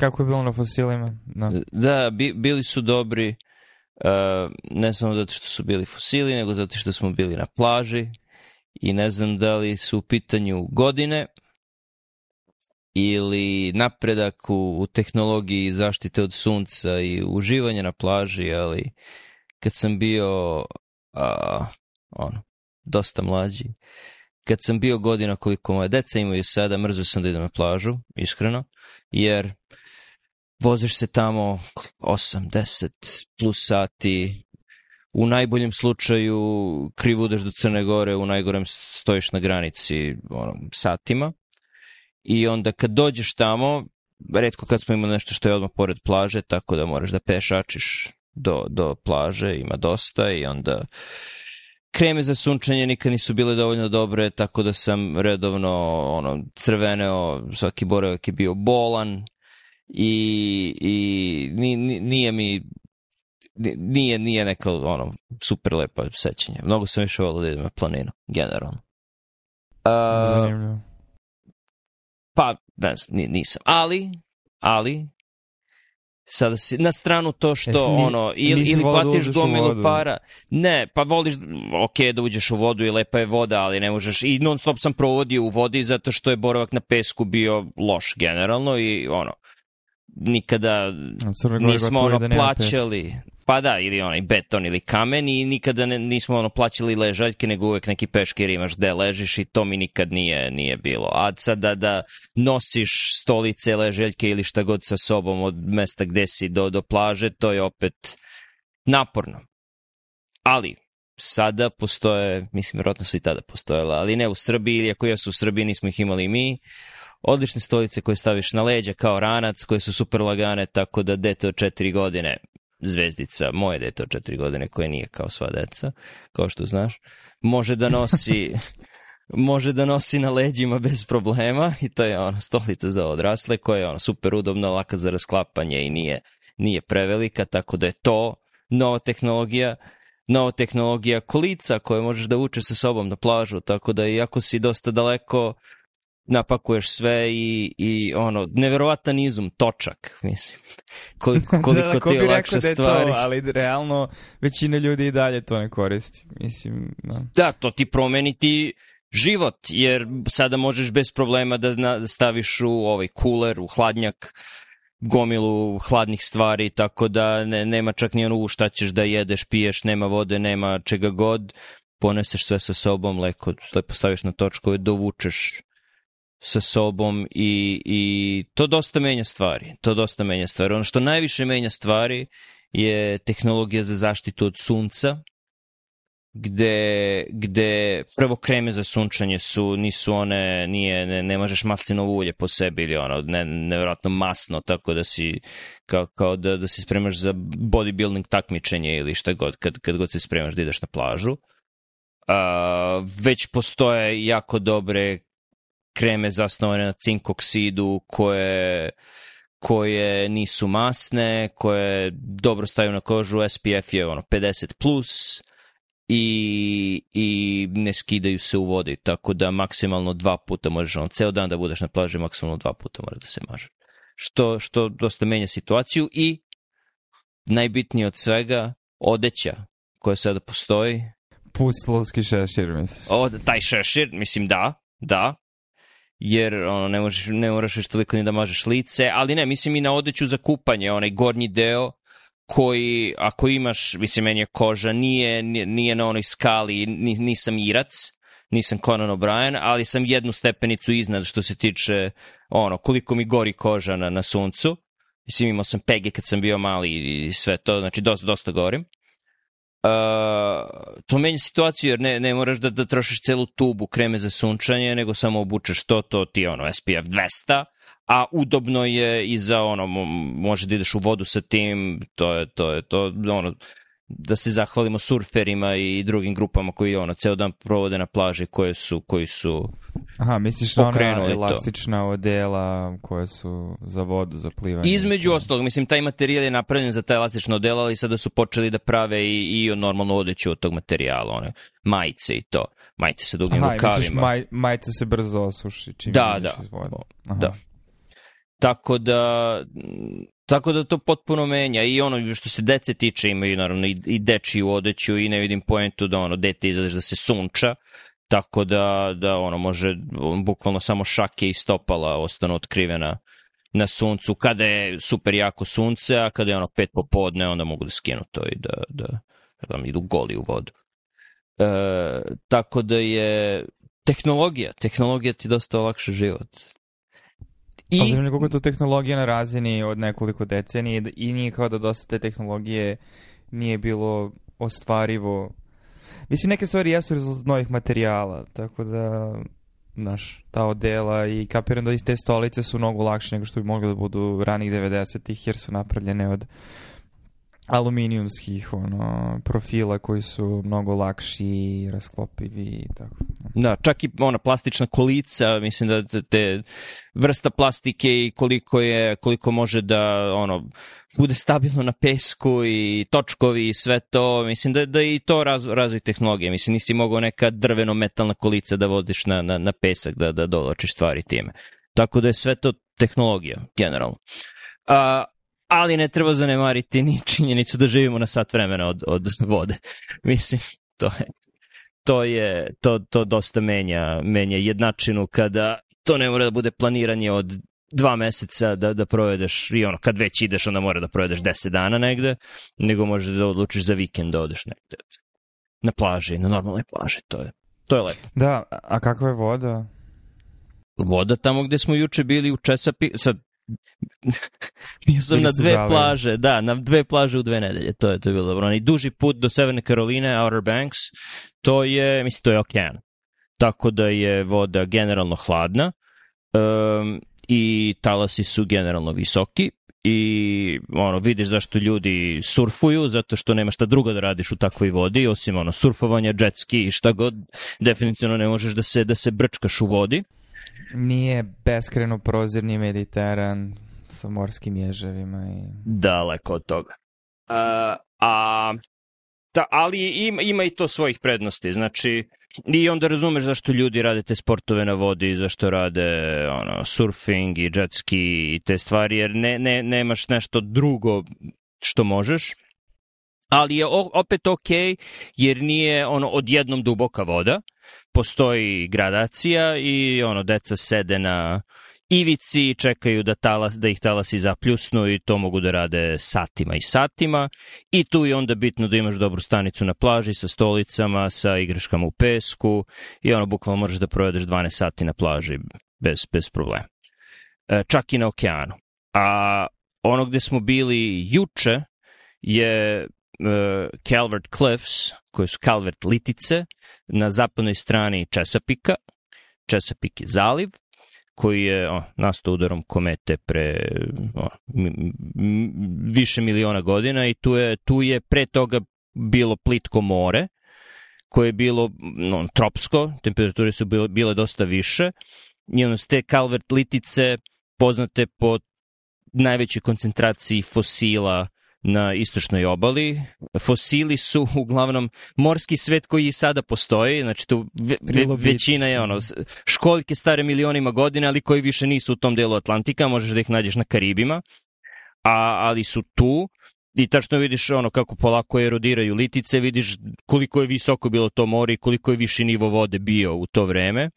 Kako je bilo na fosilima? No. Da. da, bi, bili su dobri uh, ne samo zato što su bili fosili, nego zato što smo bili na plaži i ne znam da li su u pitanju godine ili napredak u, u tehnologiji zaštite od sunca i uživanje na plaži, ali kad sam bio uh, ono, dosta mlađi, kad sam bio godina koliko moje deca imaju sada, mrzio sam da idem na plažu, iskreno, jer voziš se tamo 8, 10 plus sati, u najboljem slučaju krivudeš do Crne Gore, u najgorem stojiš na granici ono, satima. I onda kad dođeš tamo, redko kad smo imali nešto što je odmah pored plaže, tako da moraš da pešačiš do, do plaže, ima dosta i onda kreme za sunčanje nikad nisu bile dovoljno dobre, tako da sam redovno ono, crveneo, svaki boravak je bio bolan, i, i nije mi nije, nije neka ono, super lepa sećanja. Mnogo sam više volio da idem na planinu, generalno. Uh, Zanimljivo. Pa, ne znam, nisam. Ali, ali, sada si, na stranu to što Esi, ono, ili, ili da platiš da gomilu para, ne, pa voliš, ok, da uđeš u vodu i lepa je voda, ali ne možeš, i non stop sam provodio u vodi zato što je boravak na pesku bio loš generalno i ono, nikada nismo ono da plaćali pa da, ili onaj beton ili kamen i nikada ne, nismo ono plaćali ležaljke, nego uvek neki peškir imaš gde ležiš i to mi nikad nije, nije bilo. A sada da, da nosiš stolice, ležaljke ili šta god sa sobom od mesta gde si do, do plaže, to je opet naporno. Ali, sada postoje, mislim, vjerojatno su i tada postojala, ali ne u Srbiji, ili ako jesu u Srbiji, nismo ih imali mi, uh, odlične stolice koje staviš na leđa kao ranac, koje su super lagane, tako da dete od četiri godine, zvezdica, moje dete od četiri godine, koje nije kao sva deca, kao što znaš, može da nosi... može da nosi na leđima bez problema i to je ona stolica za odrasle koja je ona super udobna, laka za rasklapanje i nije, nije prevelika, tako da je to nova tehnologija nova tehnologija kolica koje možeš da vučeš sa sobom na plažu, tako da i ako si dosta daleko napakuješ sve i, i ono, neverovatan izum, točak, mislim. Koliko, da, koliko da, ti je lakše stvari. Da ali realno većina ljudi i dalje to ne koristi. Mislim, da. da, to ti promeni ti život, jer sada možeš bez problema da, da staviš u ovaj kuler, u hladnjak, gomilu hladnih stvari, tako da ne, nema čak ni ono šta ćeš da jedeš, piješ, nema vode, nema čega god, poneseš sve sa sobom, leko, lepo staviš na točku, dovučeš sa sobom i, i to dosta menja stvari. To dosta menja stvari. Ono što najviše menja stvari je tehnologija za zaštitu od sunca, gde, gde prvo kreme za sunčanje su, nisu one, nije, ne, ne možeš maslinovo ulje po sebi ili ono, ne, nevjerojatno masno, tako da si, kao, kao da, da se spremaš za bodybuilding takmičenje ili šta god, kad, kad god se spremaš da ideš na plažu. Uh, već postoje jako dobre kreme zasnovane na cink oksidu koje koje nisu masne, koje dobro staju na kožu, SPF je ono 50 plus i, i ne skidaju se u vodi, tako da maksimalno dva puta možeš, ono, ceo dan da budeš na plaži, maksimalno dva puta mora da se maže. Što, što dosta menja situaciju i najbitnije od svega, odeća koja sada postoji. Pustlovski šešir, misliš? O, taj šešir, mislim da, da, jer ono, ne, možeš, ne moraš još toliko ni da mažeš lice, ali ne, mislim i na odeću za kupanje, onaj gornji deo, koji, ako imaš, mislim, meni je koža, nije, nije na onoj skali, nisam irac, nisam Conan O'Brien, ali sam jednu stepenicu iznad što se tiče ono, koliko mi gori koža na, na suncu. Mislim, imao sam pege kad sam bio mali i sve to, znači dosta, dosta govorim. Uh, to menja situaciju jer ne, ne moraš da, da trošiš celu tubu kreme za sunčanje, nego samo obučeš to, to ti je ono SPF 200, a udobno je i za ono, može da ideš u vodu sa tim, to je, to je, to, ono, da se zahvalimo surferima i drugim grupama koji ono ceo dan provode na plaži koje su koji su Aha, misliš na ona elastična to. odela koja su za vodu, za plivanje. Između ostalog, mislim, taj materijal je napravljen za ta elastična odela, ali sada su počeli da prave i, i normalno odeću od tog materijala, one majice i to. Majice sa dugim Aha, rukavima. Misliš, maj, majice se brzo osuši čim da, da. iz vode. Da. Aha. Da. Tako da, Tako da to potpuno menja i ono što se dece tiče imaju naravno i, i dečiju odeću i ne vidim poentu da ono dete izlazi da se sunča, tako da, da ono može bukvalno samo šake i stopala ostanu otkrivena na suncu kada je super jako sunce, a kada je ono pet popodne onda mogu da skinu to i da, da, da idu goli u vodu. E, tako da je tehnologija, tehnologija ti dosta olakša život. I... Pa zanimljivo koliko je to tehnologija na razini od nekoliko decenije da- i nije kao da dosta te tehnologije nije bilo ostvarivo. Mislim, neke stvari jesu rezultat novih materijala, tako da, znaš, ta odela i kapiram da i te stolice su mnogo lakše nego što bi mogle da budu ranih 90-ih jer su napravljene od aluminijumskih ono, profila koji su mnogo lakši, i rasklopivi i tako. Da, čak i ona plastična kolica, mislim da te vrsta plastike i koliko je koliko može da ono bude stabilno na pesku i točkovi i sve to, mislim da, da i to razvoj, razvoj tehnologije, mislim nisi mogao neka drveno metalna kolica da vodiš na, na, na pesak da, da dolačiš stvari time. Tako da je sve to tehnologija, generalno. A, ali ne treba zanemariti ni činjenicu da živimo na sat vremena od, od vode. Mislim, to je, to je, to, to dosta menja, menja jednačinu kada to ne mora da bude planiranje od dva meseca da, da provedeš i ono, kad već ideš, onda mora da provedeš deset dana negde, nego možeš da odlučiš za vikend da odeš negde. Na plaži, na normalnoj plaži, to je, to je lepo. Da, a kakva je voda? Voda tamo gde smo juče bili u Česapi, sad bio sam na dve zavljeni. plaže, da, na dve plaže u dve nedelje, to je to je bilo dobro. I duži put do Severne Karoline, Outer Banks, to je, mislim, to je okean. Tako da je voda generalno hladna um, i talasi su generalno visoki i ono, vidiš zašto ljudi surfuju, zato što nema šta drugo da radiš u takvoj vodi, osim ono, surfovanja, jet ski i šta god, definitivno ne možeš da se, da se brčkaš u vodi. Nije beskreno prozirni Mediteran sa morskim ježevima. I... Daleko od toga. A, e, a, ta, ali ima, ima i to svojih prednosti. Znači, i onda razumeš zašto ljudi rade te sportove na vodi, zašto rade ono, surfing i jet ski i te stvari, jer ne, ne, nemaš nešto drugo što možeš. Ali je opet ok, jer nije ono odjednom duboka voda, postoji gradacija i ono, deca sede na ivici, čekaju da, talas, da ih talasi zapljusnu i to mogu da rade satima i satima. I tu je onda bitno da imaš dobru stanicu na plaži sa stolicama, sa igraškama u pesku i ono, bukvalno možeš da provedeš 12 sati na plaži bez, bez problema. E, čak i na okeanu. A ono gde smo bili juče je E, Calvert Cliffs, koje su Calvert Litice, na zapadnoj strani Česapika, Česapik je zaliv, koji je o, nastao udarom komete pre o, više miliona godina i tu je, tu je pre toga bilo plitko more, koje je bilo no, tropsko, temperature su bile, bile dosta više, i ono, te Calvert litice poznate po najvećoj koncentraciji fosila na istočnoj obali. Fosili su uglavnom morski svet koji i sada postoji, znači tu ve, ve, većina je ono školjke stare milionima godina, ali koji više nisu u tom delu Atlantika, možeš da ih nađeš na Karibima, a, ali su tu i tačno vidiš ono kako polako erodiraju litice, vidiš koliko je visoko bilo to more i koliko je viši nivo vode bio u to vreme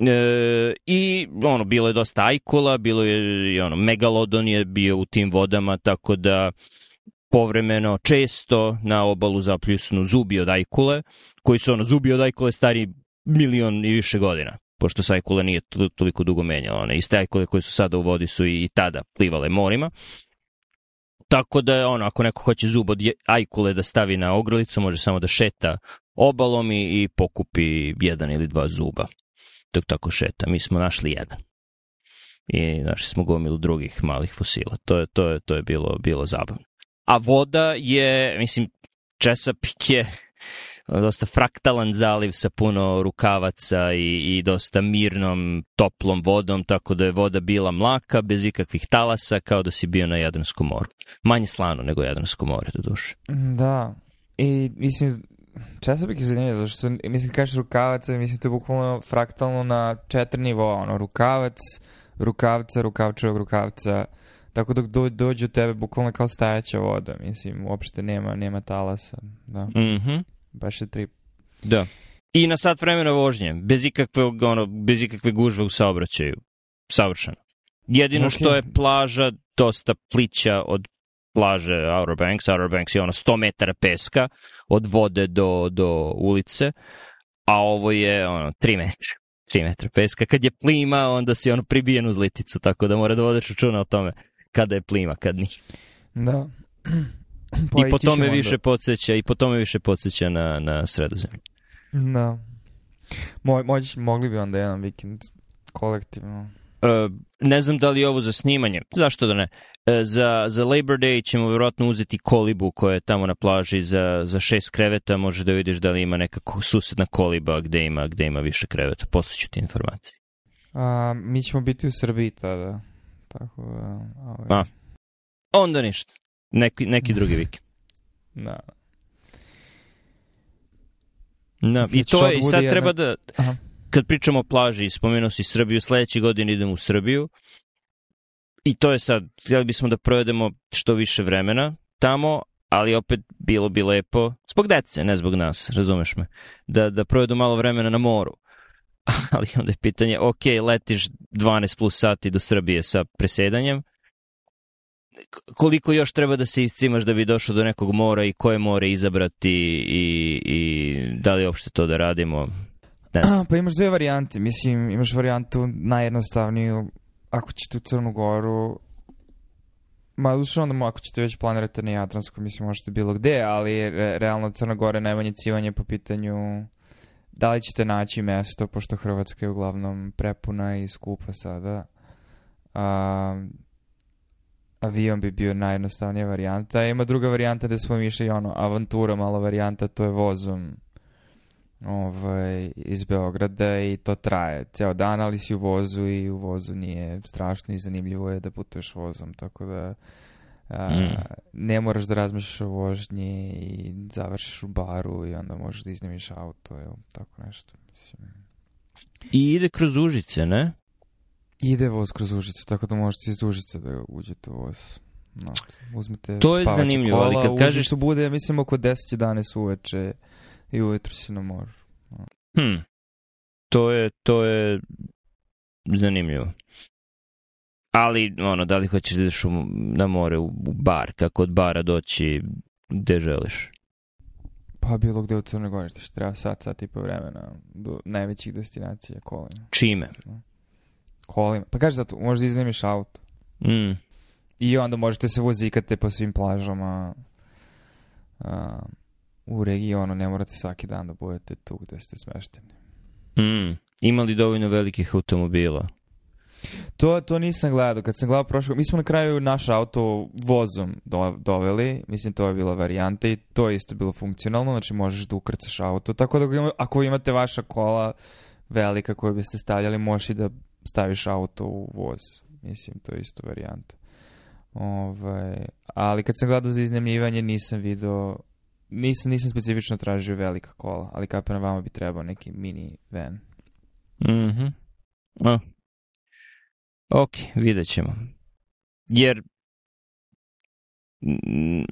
E, I ono, bilo je dosta ajkula, bilo je, i ono, megalodon je bio u tim vodama, tako da povremeno često na obalu zapljusnu zubi od ajkule, koji su ono, zubi od ajkule stari milion i više godina pošto se ajkula nije toliko dugo menjala. One iste ajkule koje su sada u vodi su i, i tada plivale morima. Tako da, ono, ako neko hoće zub od ajkule da stavi na ogrlicu, može samo da šeta obalom i, i pokupi jedan ili dva zuba dok tako šeta. Mi smo našli jedan. I našli smo gomilu drugih malih fosila. To je, to je, to je bilo, bilo zabavno. A voda je, mislim, Česapik je dosta fraktalan zaliv sa puno rukavaca i, i dosta mirnom, toplom vodom, tako da je voda bila mlaka, bez ikakvih talasa, kao da si bio na Jadranskom moru. Manje slano nego Jadransko more, do duše. Da, i mislim, Časopik je zato što, mislim, kažeš rukavac, mislim, to je bukvalno fraktalno na četiri nivoa, ono, rukavac, rukavca, rukavčevog rukavca, tako dok do, dođe u tebe bukvalno kao stajaća voda, mislim, uopšte nema, nema talasa, da. Mhm. Baš je trip. Da. I na sat vremena vožnje, bez ikakve, ono, bez ikakve gužve u saobraćaju. Savršeno. Jedino okay. što je plaža dosta plića od plaže Outer Banks. Outer Banks je ono 100 metara peska, od vode do, do ulice, a ovo je ono, 3 metra. 3 metra peska. Kad je plima, onda si ono pribijen uz liticu, tako da mora da vodeš računa o tome kada je plima, kad nije. Da. Pa I po tome onda. više podsjeća, i po tome više podsjeća na, na sredozemlje. Da. Mo, moći, mogli bi onda jedan vikend kolektivno E, ne znam da li je ovo za snimanje, zašto da ne. E, za, za Labor Day ćemo vjerojatno uzeti kolibu koja je tamo na plaži za, za šest kreveta, može da vidiš da li ima neka susedna koliba gde ima, gde ima više kreveta, posle ti informacije. A, mi ćemo biti u Srbiji tada. Tako da, ali... A, onda ništa. Neki, neki drugi vikend. da. No, da, I znači, to je, i sad treba da, Aha kad pričamo o plaži, spomenuo si Srbiju, sledeće godine idem u Srbiju i to je sad, htjeli bismo da provedemo što više vremena tamo, ali opet bilo bi lepo, zbog dece, ne zbog nas, razumeš me, da, da provedu malo vremena na moru. ali onda je pitanje, ok, letiš 12 plus sati do Srbije sa presedanjem, koliko još treba da se iscimaš da bi došao do nekog mora i koje more izabrati i, i da li uopšte to da radimo nešto? A, pa imaš dve varijante, mislim, imaš varijantu najjednostavniju, ako ćete u Crnu Goru, Ma, duše onda ako ćete već planirati na Jadransku, mislim, možete bilo gde, ali re, realno Crna Gora je najmanje civanje po pitanju da li ćete naći mesto, pošto Hrvatska je uglavnom prepuna i skupa sada. A, avion bi bio najjednostavnija varijanta. Ima druga varijanta da smo išli ono, avantura, malo varijanta, to je vozom ovaj, iz Beograda i to traje ceo dan, ali si u vozu i u vozu nije strašno i zanimljivo je da putuješ vozom, tako da a, mm. ne moraš da razmišljaš o vožnji i završiš u baru i onda možeš da iznimiš auto ili tako nešto. Mislim. I ide kroz Užice, ne? Ide voz kroz Užice, tako da možete iz Užice da uđete u voz. No, uzmete to je zanimljivo, kola, ali kad kažeš... Užicu bude, mislim, oko 10-11 uveče i ujutro si na moru. Hmm. To je, to je zanimljivo. Ali, ono, da li hoćeš da ideš u, na more u, u bar, kako od bara doći gde želiš? Pa bilo gde u Crnoj Gori, što treba sat, sat i po vremena do najvećih destinacija kolima. Čime? Kolima. Pa kaže zato, možda iznemiš auto. Mm. I onda možete se vozikate po svim plažama. Um, u regionu, ne morate svaki dan da budete tu gde ste smešteni. Mm, ima li dovoljno velikih automobila? To, to nisam gledao. Kad sam gledao prošlo, mi smo na kraju naš auto vozom do, doveli. Mislim, to je bila varijanta i to je isto bilo funkcionalno. Znači, možeš da ukrcaš auto. Tako da ako imate vaša kola velika koju biste stavljali, možeš i da staviš auto u voz. Mislim, to je isto varijanta. Ovaj, ali kad sam gledao za iznemljivanje, nisam video nisam, nisam specifično tražio velika kola, ali kao na da vama bi trebao neki mini van. Mhm. Mm oh. Ok, vidjet ćemo. Jer,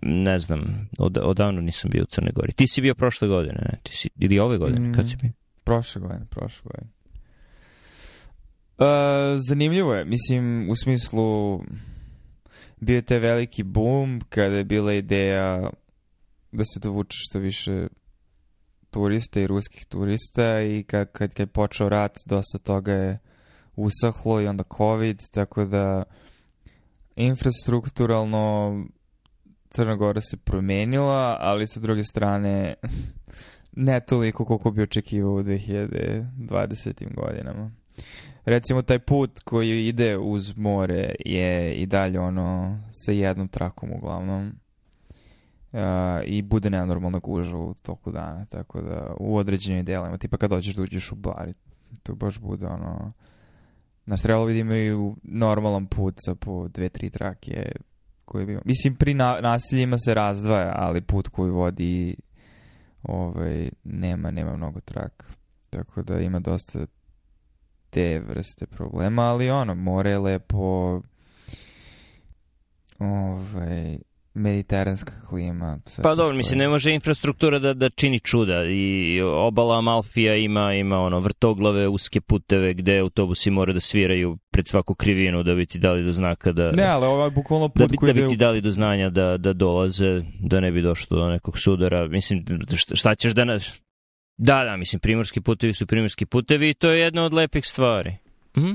ne znam, od, odavno nisam bio u Crnoj Gori. Ti si bio prošle godine, ne? Ti si, ili ove godine, mm, kad si bio? Prošle godine, prošle godine. Uh, zanimljivo je, mislim, u smislu bio je taj veliki boom kada je bila ideja da se dovuče što više turista i ruskih turista i kad, kad, kad je počeo rat dosta toga je usahlo i onda covid, tako da infrastrukturalno Crna Gora se promenila, ali sa druge strane ne toliko koliko bi očekivao u 2020. godinama. Recimo taj put koji ide uz more je i dalje ono sa jednom trakom uglavnom Uh, i bude nenormalna guža u toku dana, tako da u određenim delima, tipa kad dođeš da uđeš u bar, to baš bude ono, Na trebalo bi da imaju normalan put sa po dve, tri trake koje bi, mislim, pri na, nasiljima se razdvaja, ali put koji vodi ovaj, nema, nema mnogo trak, tako da ima dosta te vrste problema, ali ono, more je lepo, ovaj, mediteranska klima. Pa dobro, mislim, ne može infrastruktura da, da čini čuda i obala Amalfija ima, ima ono, vrtoglave, uske puteve gde autobusi moraju da sviraju pred svaku krivinu da bi ti dali do znaka da... Ne, ali ovaj bukvalno da put da bi, koji da bi ti dali do znanja da, da dolaze, da ne bi došlo do nekog sudara. Mislim, šta ćeš da... Naš... Da, da, mislim, primorski putevi su primorski putevi i to je jedna od lepih stvari. Mhm.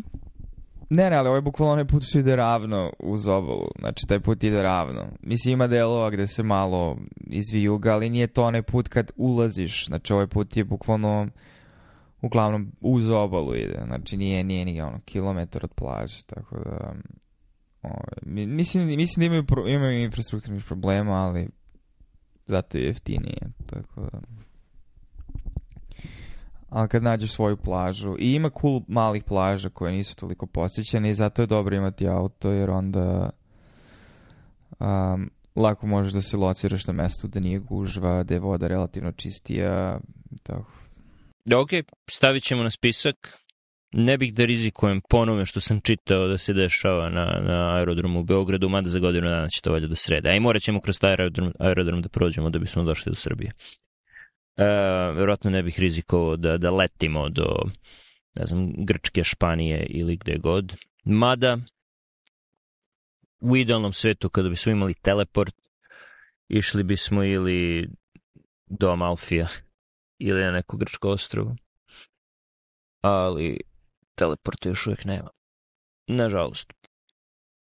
Ne, ne, ali ovaj bukvalno onaj put što ide ravno uz obalu. Znači, taj put ide ravno. Mislim, ima delova gde se malo izvijuga, ali nije to onaj put kad ulaziš. Znači, ovaj put je bukvalno uglavnom uz obalu ide. Znači, nije, nije ni ono kilometar od plaže, tako da... Ove, ovaj, mislim, mislim da imaju, pro, imaju infrastrukturnih problema, ali zato je jeftinije, tako da ali kad nađeš svoju plažu i ima cool malih plaža koje nisu toliko posjećene i zato je dobro imati auto jer onda um, lako možeš da se lociraš na mestu da nije gužva, da je voda relativno čistija i tako. Da, ok, stavit ćemo na spisak. Ne bih da rizikujem ponove što sam čitao da se dešava na, na aerodromu u Beogradu, mada za godinu dana će to valjda da sreda. A i morat ćemo kroz taj aerodrom, aerodrom da prođemo da bismo došli do Srbije. E, vjerojatno ne bih rizikovao da, da letimo do, ne znam, Grčke, Španije ili gde god. Mada, u idealnom svetu, kada bismo imali teleport, išli bismo ili do Amalfija ili na neko grčko ostrovo. Ali teleporta još uvijek nema. Nažalost.